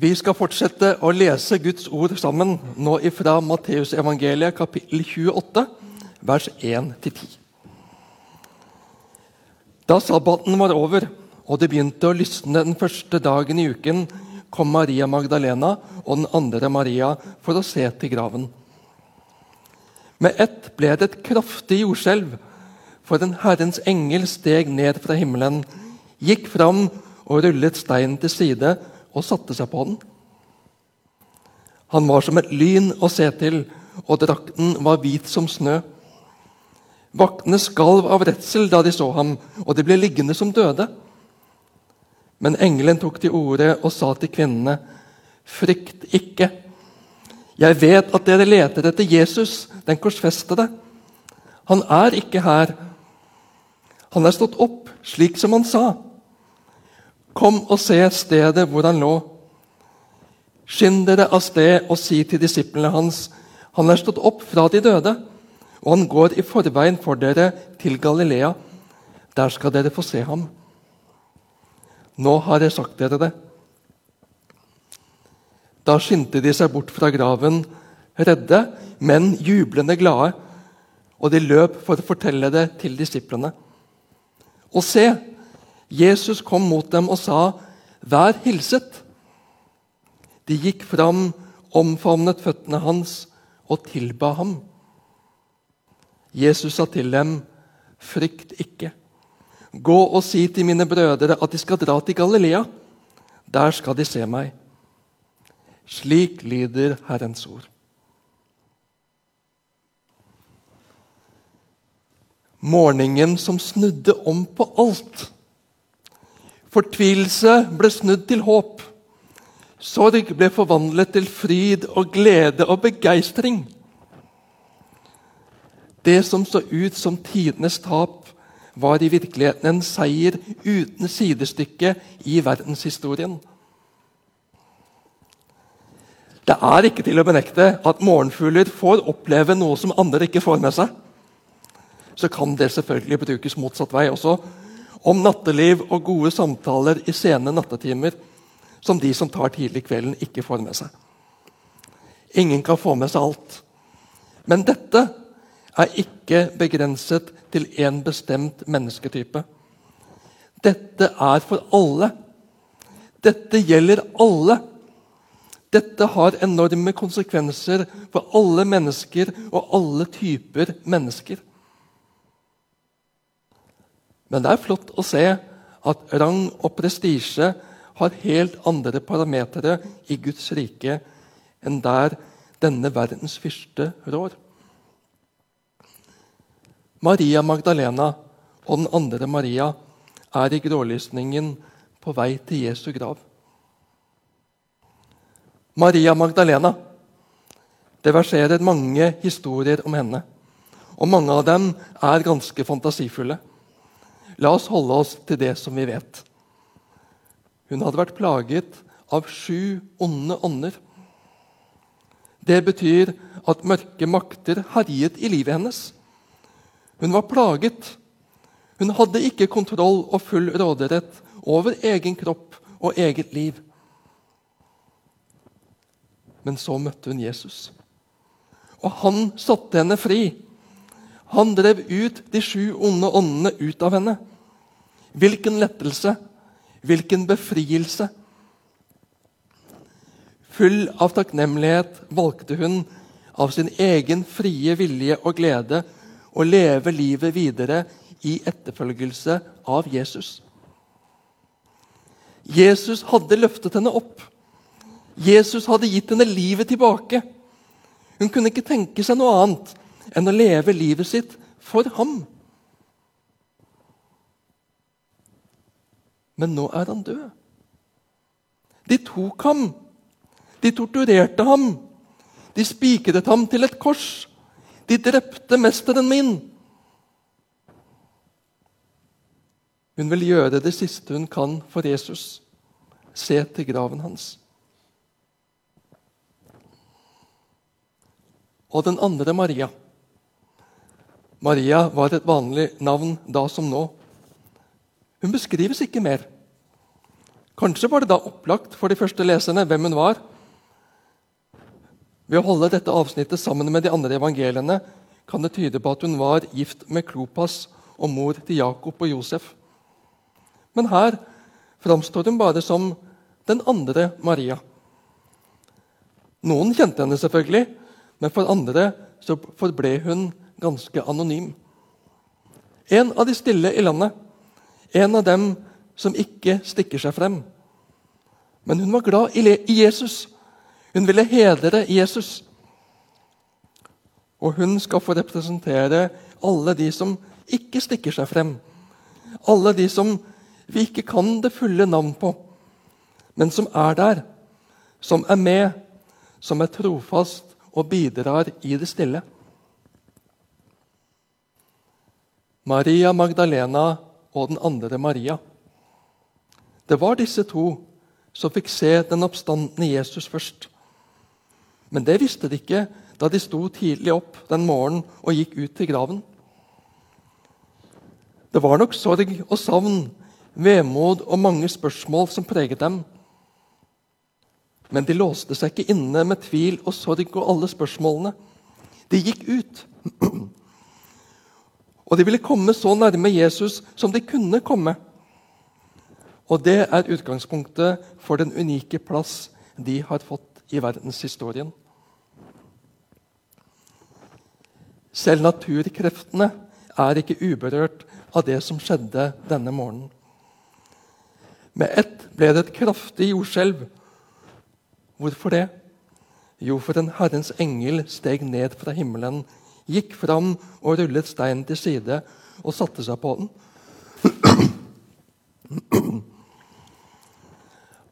Vi skal fortsette å lese Guds ord sammen, nå ifra Matteusevangeliet kapittel 28, vers 1-10. Da sabbaten var over og det begynte å lysne den første dagen i uken, kom Maria Magdalena og den andre Maria for å se til graven. Med ett ble det et kraftig jordskjelv, for en Herrens engel steg ned fra himmelen, gikk fram og rullet steinen til side og satte seg på den. Han var som et lyn å se til, og drakten var hvit som snø. Vaktene skalv av redsel da de så ham, og de ble liggende som døde. Men engelen tok til orde og sa til kvinnene.: Frykt ikke. Jeg vet at dere leter etter Jesus, den korsfestede. Han er ikke her. Han er stått opp, slik som han sa. Kom og se stedet hvor han lå. Skynd dere av sted og si til disiplene hans, han er stått opp fra de døde, og han går i forveien for dere til Galilea. Der skal dere få se ham. Nå har jeg sagt dere det. Da skyndte de seg bort fra graven, redde, men jublende glade, og de løp for å fortelle det til disiplene. Og se, Jesus kom mot dem og sa, 'Vær hilset.' De gikk fram, omfavnet føttene hans og tilba ham. Jesus sa til dem, 'Frykt ikke.' Gå og si til mine brødre at de skal dra til Galilea. Der skal de se meg. Slik lyder Herrens ord. Morgenen som snudde om på alt. Fortvilelse ble snudd til håp. Sorg ble forvandlet til fryd og glede og begeistring. Det som så ut som tidenes tap, var i virkeligheten en seier uten sidestykke i verdenshistorien. Det er ikke til å benekte at morgenfugler får oppleve noe som andre ikke får med seg. Så kan det selvfølgelig brukes motsatt vei også. Om natteliv og gode samtaler i sene nattetimer som de som tar tidlig kvelden, ikke får med seg. Ingen kan få med seg alt. Men dette er ikke begrenset til én bestemt mennesketype. Dette er for alle. Dette gjelder alle. Dette har enorme konsekvenser for alle mennesker og alle typer mennesker. Men det er flott å se at rang og prestisje har helt andre parametere i Guds rike enn der denne verdens fyrste rår. Maria Magdalena og den andre Maria er i grålysningen på vei til Jesu grav. Maria Magdalena. Det verserer mange historier om henne. Og mange av dem er ganske fantasifulle. La oss holde oss til det som vi vet. Hun hadde vært plaget av sju onde ånder. Det betyr at mørke makter herjet i livet hennes. Hun var plaget. Hun hadde ikke kontroll og full råderett over egen kropp og eget liv. Men så møtte hun Jesus, og han satte henne fri. Han drev ut de sju onde åndene ut av henne. Hvilken lettelse, hvilken befrielse. Full av takknemlighet valgte hun av sin egen frie vilje og glede å leve livet videre i etterfølgelse av Jesus. Jesus hadde løftet henne opp. Jesus hadde gitt henne livet tilbake. Hun kunne ikke tenke seg noe annet enn å leve livet sitt for ham. Men nå er han død. De tok ham. De torturerte ham. De spikret ham til et kors. De drepte mesteren min. Hun vil gjøre det siste hun kan for Jesus. Se til graven hans. Og den andre Maria. Maria var et vanlig navn da som nå. Hun beskrives ikke mer. Kanskje var det da opplagt for de første leserne hvem hun var. Ved å holde dette avsnittet sammen med de andre evangeliene kan det tyde på at hun var gift med Klopas og mor til Jakob og Josef. Men her framstår hun bare som den andre Maria. Noen kjente henne selvfølgelig, men for andre så forble hun ganske anonym. En av de stille i landet, en av dem som ikke stikker seg frem. Men hun var glad i Jesus. Hun ville hedre Jesus. Og hun skal få representere alle de som ikke stikker seg frem. Alle de som vi ikke kan det fulle navn på, men som er der, som er med, som er trofast og bidrar i det stille. Maria Magdalena og den andre Maria. Det var disse to som fikk se den oppstandende Jesus først. Men det visste de ikke da de sto tidlig opp den morgenen og gikk ut til graven. Det var nok sorg og savn, vemod og mange spørsmål som preget dem. Men de låste seg ikke inne med tvil og sorg og alle spørsmålene. De gikk ut. Og de ville komme så nærme Jesus som de kunne komme. Og det er utgangspunktet for den unike plass de har fått i verdenshistorien. Selv naturkreftene er ikke uberørt av det som skjedde denne morgenen. Med ett ble det et kraftig jordskjelv. Hvorfor det? Jo, for en Herrens engel steg ned fra himmelen, gikk fram og rullet steinen til side og satte seg på den.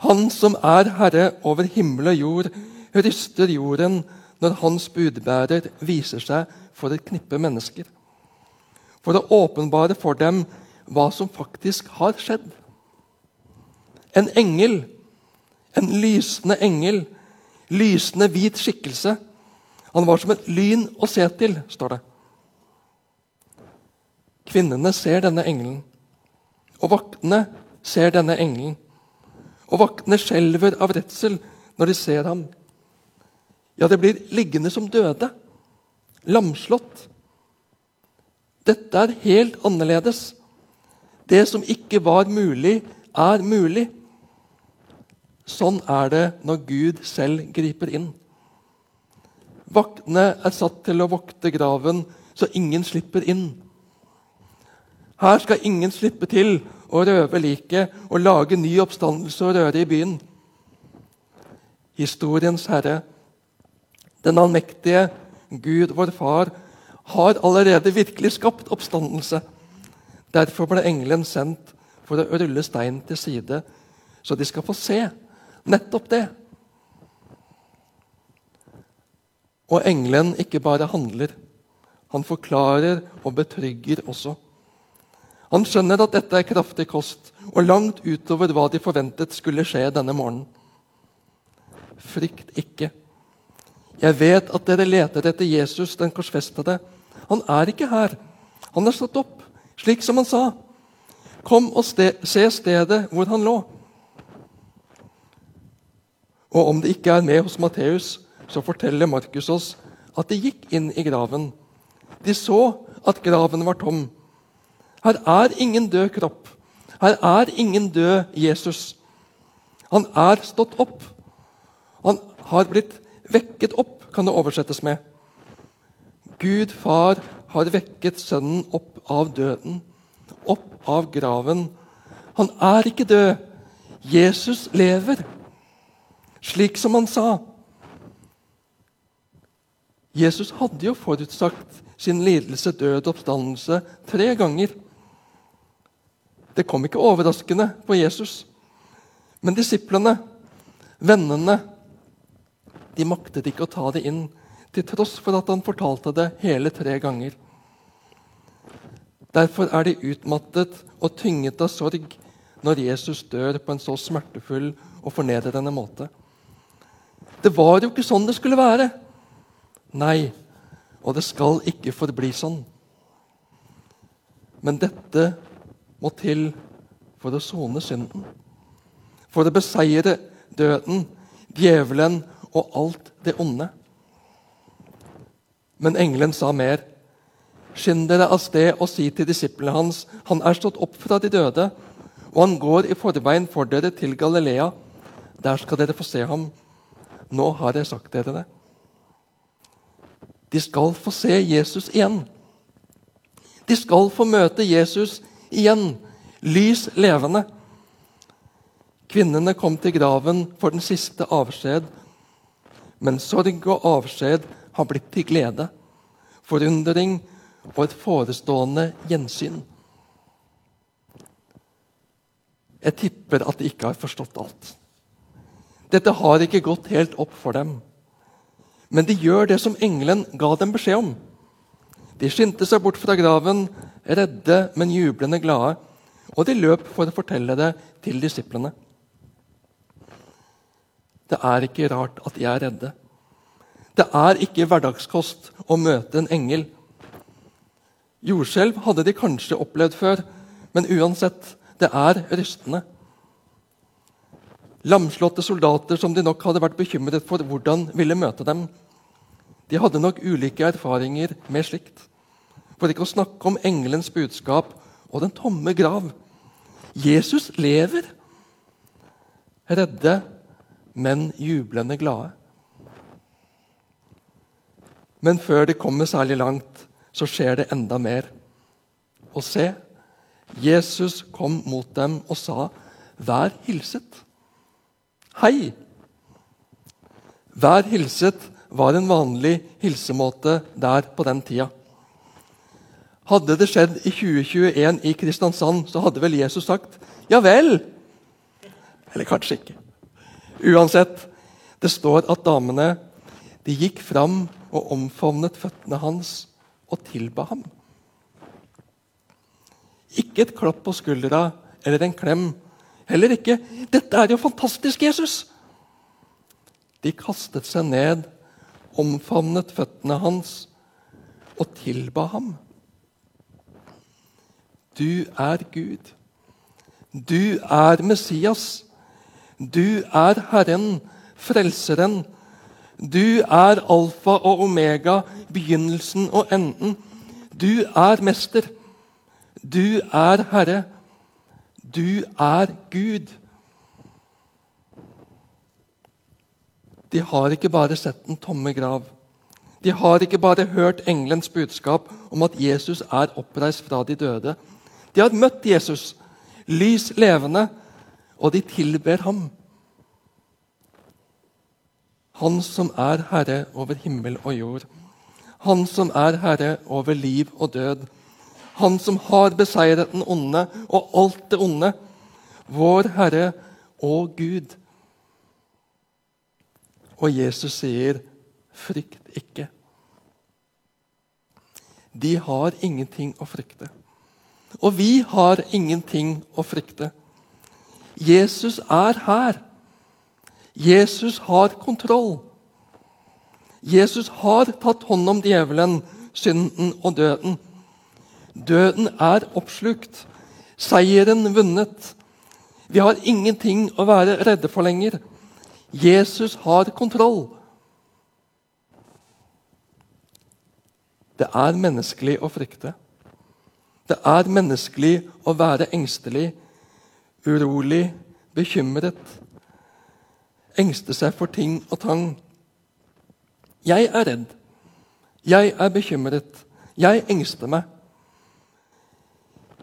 Han som er herre over himmel og jord, ryster jorden når hans budbærer viser seg for et knippe mennesker. For å åpenbare for dem hva som faktisk har skjedd. En engel, en lysende engel, lysende hvit skikkelse. Han var som et lyn å se til, står det. Kvinnene ser denne engelen, og vaktene ser denne engelen og vaktene skjelver av redsel når de ser ham. Ja, det blir liggende som døde, lamslått. Dette er helt annerledes. Det som ikke var mulig, er mulig. Sånn er det når Gud selv griper inn. Vaktene er satt til å vokte graven, så ingen slipper inn. Her skal ingen slippe til å røve liket og lage ny oppstandelse og røre i byen. Historiens herre, den allmektige Gud, vår far, har allerede virkelig skapt oppstandelse. Derfor ble engelen sendt for å rulle steinen til side, så de skal få se nettopp det. Og engelen ikke bare handler, han forklarer og betrygger også. Han skjønner at dette er kraftig kost, og langt utover hva de forventet skulle skje denne morgenen. Frykt ikke. Jeg vet at dere leter etter Jesus, den korsfestede. Han er ikke her. Han er stått opp, slik som han sa. Kom og ste se stedet hvor han lå. Og om det ikke er med hos Matteus, så forteller Markus oss at de gikk inn i graven. De så at graven var tom. Her er ingen død kropp. Her er ingen død Jesus. Han er stått opp. Han har blitt vekket opp, kan det oversettes med. Gud far har vekket sønnen opp av døden, opp av graven. Han er ikke død. Jesus lever, slik som han sa. Jesus hadde jo forutsagt sin lidelse, død og oppstandelse tre ganger. Det kom ikke overraskende på Jesus. Men disiplene, vennene, de maktet ikke å ta det inn, til tross for at han fortalte det hele tre ganger. Derfor er de utmattet og tynget av sorg når Jesus dør på en så smertefull og fornedrende måte. Det var jo ikke sånn det skulle være. Nei, og det skal ikke forbli sånn. Men dette må til for å sone synden. for å beseire døden, djevelen og alt det onde. Men engelen sa mer. Skynd dere av sted og si til disiplene hans, han er stått opp fra de døde, og han går i forveien for dere til Galilea. Der skal dere få se ham. Nå har jeg sagt dere det. De skal få se Jesus igjen. De skal få møte Jesus igjen, lys levende. Kvinnene kom til graven for den siste avskjed, men sorg og avskjed har blitt til glede, forundring og et forestående gjensyn. Jeg tipper at de ikke har forstått alt. Dette har ikke gått helt opp for dem. Men de gjør det som engelen ga dem beskjed om. De skyndte seg bort fra graven, redde, men jublende glade, og de løp for å fortelle det til disiplene. Det er ikke rart at de er redde. Det er ikke hverdagskost å møte en engel. Jordskjelv hadde de kanskje opplevd før, men uansett det er rystende. Lamslåtte soldater som de nok hadde vært bekymret for hvordan ville møte dem. De hadde nok ulike erfaringer med slikt. For ikke å snakke om engelens budskap og den tomme grav. Jesus lever. Redde, men jublende glade. Men før de kommer særlig langt, så skjer det enda mer. Og se, Jesus kom mot dem og sa, 'Vær hilset'. Hei! Vær hilset var en vanlig hilsemåte der på den tida. Hadde det skjedd i 2021 i Kristiansand, så hadde vel Jesus sagt 'ja vel'. Eller kanskje ikke. Uansett, det står at damene de gikk fram og omfavnet føttene hans og tilba ham. Ikke et klapp på skuldra eller en klem. Heller ikke 'Dette er jo fantastisk, Jesus!' De kastet seg ned, omfavnet føttene hans og tilba ham. Du er Gud. Du er Messias. Du er Herren, Frelseren. Du er alfa og omega, begynnelsen og enden. Du er mester. Du er Herre. Du er Gud. De har ikke bare sett den tomme grav. De har ikke bare hørt engelens budskap om at Jesus er oppreist fra de døde. De har møtt Jesus, lys levende, og de tilber ham. Han som er herre over himmel og jord. Han som er herre over liv og død. Han som har beseiret den onde og alt det onde. Vår Herre og Gud. Og Jesus sier, 'Frykt ikke'. De har ingenting å frykte. Og vi har ingenting å frykte. Jesus er her. Jesus har kontroll. Jesus har tatt hånd om djevelen, synden og døden. Døden er oppslukt. Seieren vunnet. Vi har ingenting å være redde for lenger. Jesus har kontroll. Det er menneskelig å frykte. Det er menneskelig å være engstelig, urolig, bekymret. Engste seg for ting og tang. Jeg er redd. Jeg er bekymret. Jeg engster meg.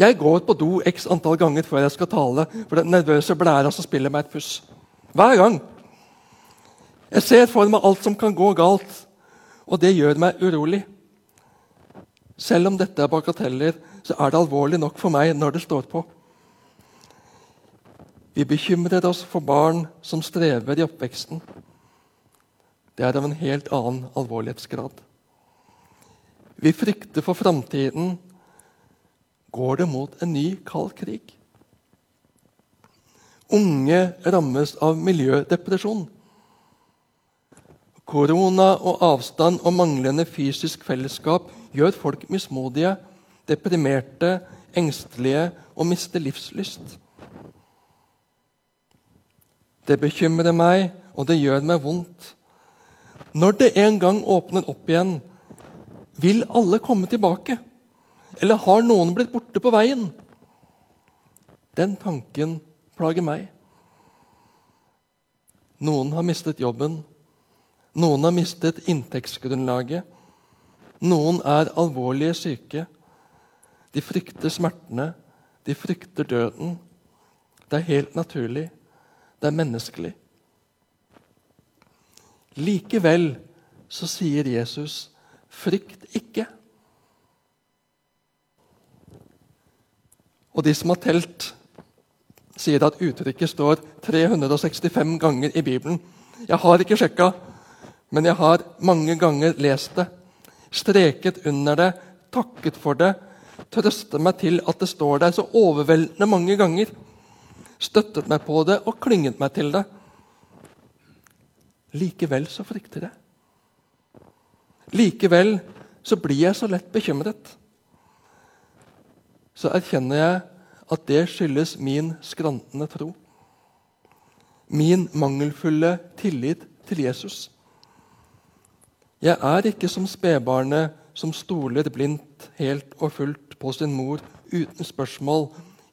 Jeg går på do x antall ganger før jeg skal tale, for den nervøse blæra som spiller meg et puss. Hver gang. Jeg ser for meg alt som kan gå galt, og det gjør meg urolig. Selv om dette er bagateller, så er det alvorlig nok for meg når det står på. Vi bekymrer oss for barn som strever i oppveksten. Det er av en helt annen alvorlighetsgrad. Vi frykter for framtiden går det mot en ny kald krig. Unge rammes av miljødepresjon. Korona og avstand og manglende fysisk fellesskap gjør folk mismodige, deprimerte, engstelige og mister livslyst. Det bekymrer meg, og det gjør meg vondt. Når det en gang åpner opp igjen, vil alle komme tilbake? Eller har noen blitt borte på veien? Den tanken plager meg. Noen har mistet jobben. Noen har mistet inntektsgrunnlaget. Noen er alvorlige syke. De frykter smertene. De frykter døden. Det er helt naturlig. Det er menneskelig. Likevel så sier Jesus, 'Frykt ikke'. Og de som har telt, sier at uttrykket står 365 ganger i Bibelen. Jeg har ikke sjekka, men jeg har mange ganger lest det. Streket under det, takket for det, trøstet meg til at det står der så overveldende mange ganger. Støttet meg på det og klynget meg til det. Likevel så frykter jeg. Likevel så blir jeg så lett bekymret. Så erkjenner jeg at det skyldes min skrantende tro. Min mangelfulle tillit til Jesus. Jeg er ikke som spedbarnet som stoler blindt, helt og fullt på sin mor uten spørsmål,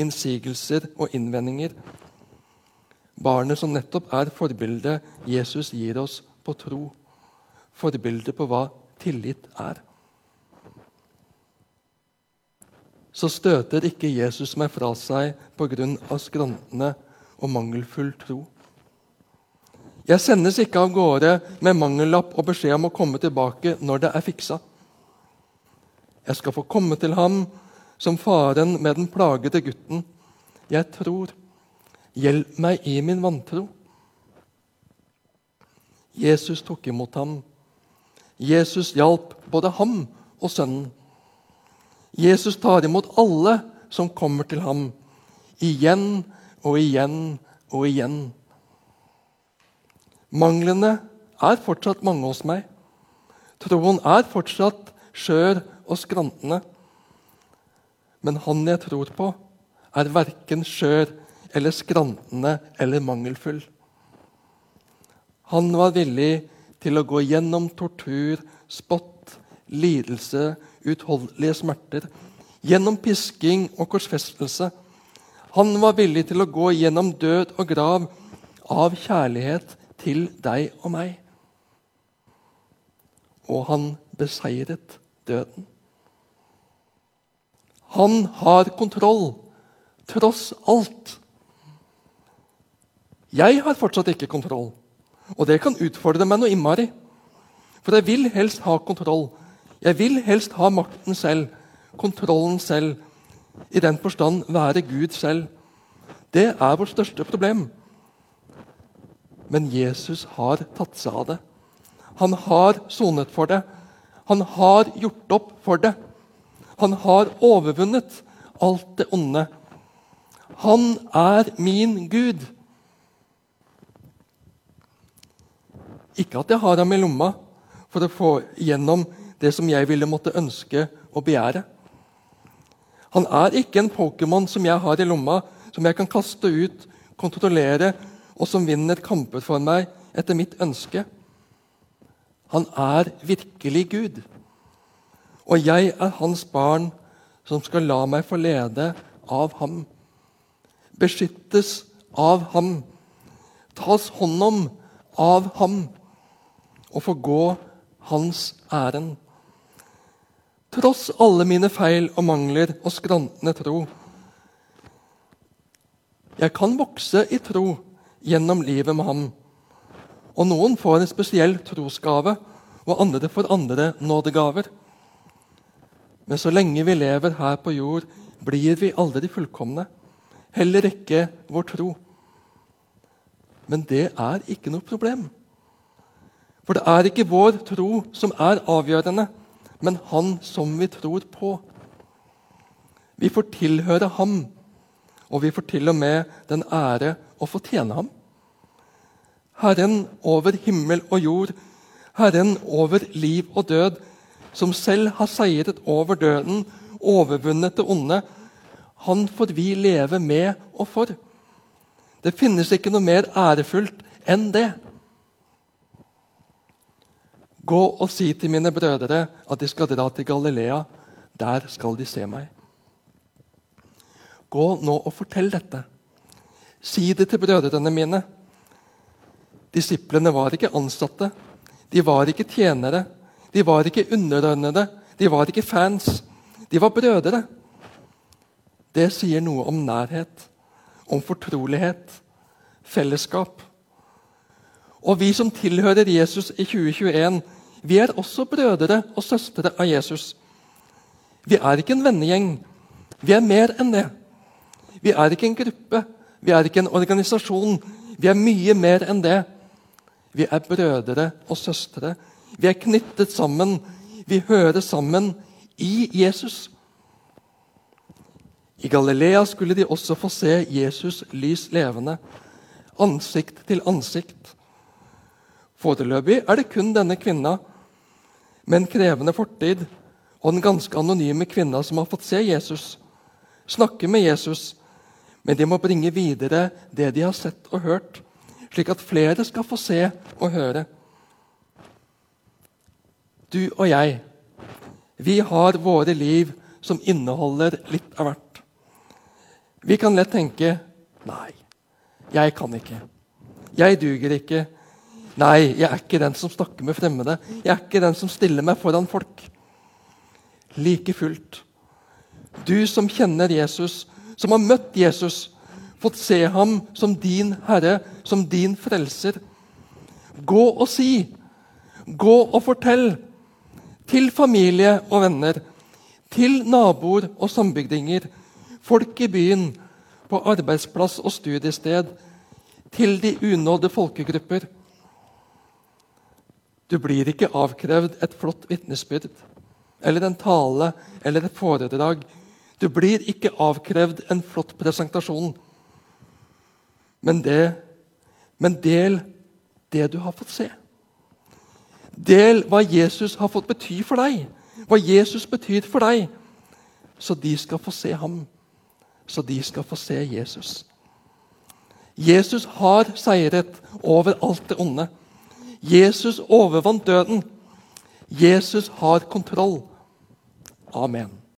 innsigelser og innvendinger. Barnet som nettopp er forbildet Jesus gir oss på tro. Forbildet på hva tillit er. Så støter ikke Jesus meg fra seg pga. skrantende og mangelfull tro. Jeg sendes ikke av gårde med mangellapp og beskjed om å komme tilbake når det er fiksa. Jeg skal få komme til ham som faren med den plagede gutten. Jeg tror. Hjelp meg i min vantro. Jesus tok imot ham. Jesus hjalp både ham og sønnen. Jesus tar imot alle som kommer til ham, igjen og igjen og igjen. Manglene er fortsatt mange hos meg. Troen er fortsatt skjør og skrantende. Men han jeg tror på, er verken skjør eller skrantende eller mangelfull. Han var villig til å gå gjennom tortur, spott, lidelse, utholdelige smerter, gjennom pisking og korsfestelse. Han var villig til å gå gjennom død og grav av kjærlighet til deg og meg. Og han beseiret døden. Han har kontroll, tross alt. Jeg har fortsatt ikke kontroll, og det kan utfordre meg noe innmari. For jeg vil helst ha kontroll. Jeg vil helst ha makten selv, kontrollen selv. I den forstand være Gud selv. Det er vårt største problem. Men Jesus har tatt seg av det. Han har sonet for det. Han har gjort opp for det. Han har overvunnet alt det onde. Han er min Gud. Ikke at jeg har ham i lomma for å få igjennom det som jeg ville måtte ønske og begjære. Han er ikke en Pokémon som jeg har i lomma, som jeg kan kaste ut, kontrollere, og som vinner kamper for meg etter mitt ønske. Han er virkelig Gud. Og jeg er hans barn som skal la meg få lede av ham. Beskyttes av ham. Tas hånd om av ham og få gå hans ærend. Tross alle mine feil og mangler og skrantende tro. Jeg kan vokse i tro gjennom livet med ham. Og noen får en spesiell trosgave, og andre får andre nådegaver. Men så lenge vi lever her på jord, blir vi aldri fullkomne. Heller ikke vår tro. Men det er ikke noe problem. For det er ikke vår tro som er avgjørende, men Han som vi tror på. Vi får tilhøre ham, og vi får til og med den ære å få tjene ham. Herren over himmel og jord, Herren over liv og død, som selv har seiret over døden, overvunnet det onde, han får vi leve med og for. Det finnes ikke noe mer ærefullt enn det. Gå og si til mine brødre at de skal dra til Galilea. Der skal de se meg. Gå nå og fortell dette. Si det til brødrene mine. Disiplene var ikke ansatte. De var ikke tjenere. De var ikke underordnede. De var ikke fans. De var brødre. Det sier noe om nærhet, om fortrolighet, fellesskap. Og vi som tilhører Jesus i 2021, vi er også brødre og søstre av Jesus. Vi er ikke en vennegjeng. Vi er mer enn det. Vi er ikke en gruppe, vi er ikke en organisasjon. Vi er mye mer enn det. Vi er brødre og søstre. Vi er knyttet sammen. Vi hører sammen i Jesus. I Galilea skulle de også få se Jesus lys levende, ansikt til ansikt. Foreløpig er det kun denne kvinna med en krevende fortid og den ganske anonyme kvinna som har fått se Jesus, snakke med Jesus, men de må bringe videre det de har sett og hørt, slik at flere skal få se og høre. Du og jeg, vi har våre liv som inneholder litt av hvert. Vi kan lett tenke Nei, jeg kan ikke. Jeg duger ikke. Nei, jeg er ikke den som snakker med fremmede. Jeg er ikke den som stiller meg foran folk. Like fullt. Du som kjenner Jesus, som har møtt Jesus, fått se ham som din Herre, som din frelser. Gå og si, gå og fortell til familie og venner, til naboer og sambygdinger folk i byen, på arbeidsplass og studiested, til de unådde folkegrupper. Du blir ikke avkrevd et flott vitnesbyrd eller en tale eller et foredrag. Du blir ikke avkrevd en flott presentasjon. Men, det, men del det du har fått se. Del hva Jesus har fått bety for deg, hva Jesus betyr for deg, så de skal få se ham så de skal få se Jesus. Jesus har seiret over alt det onde. Jesus overvant døden. Jesus har kontroll. Amen.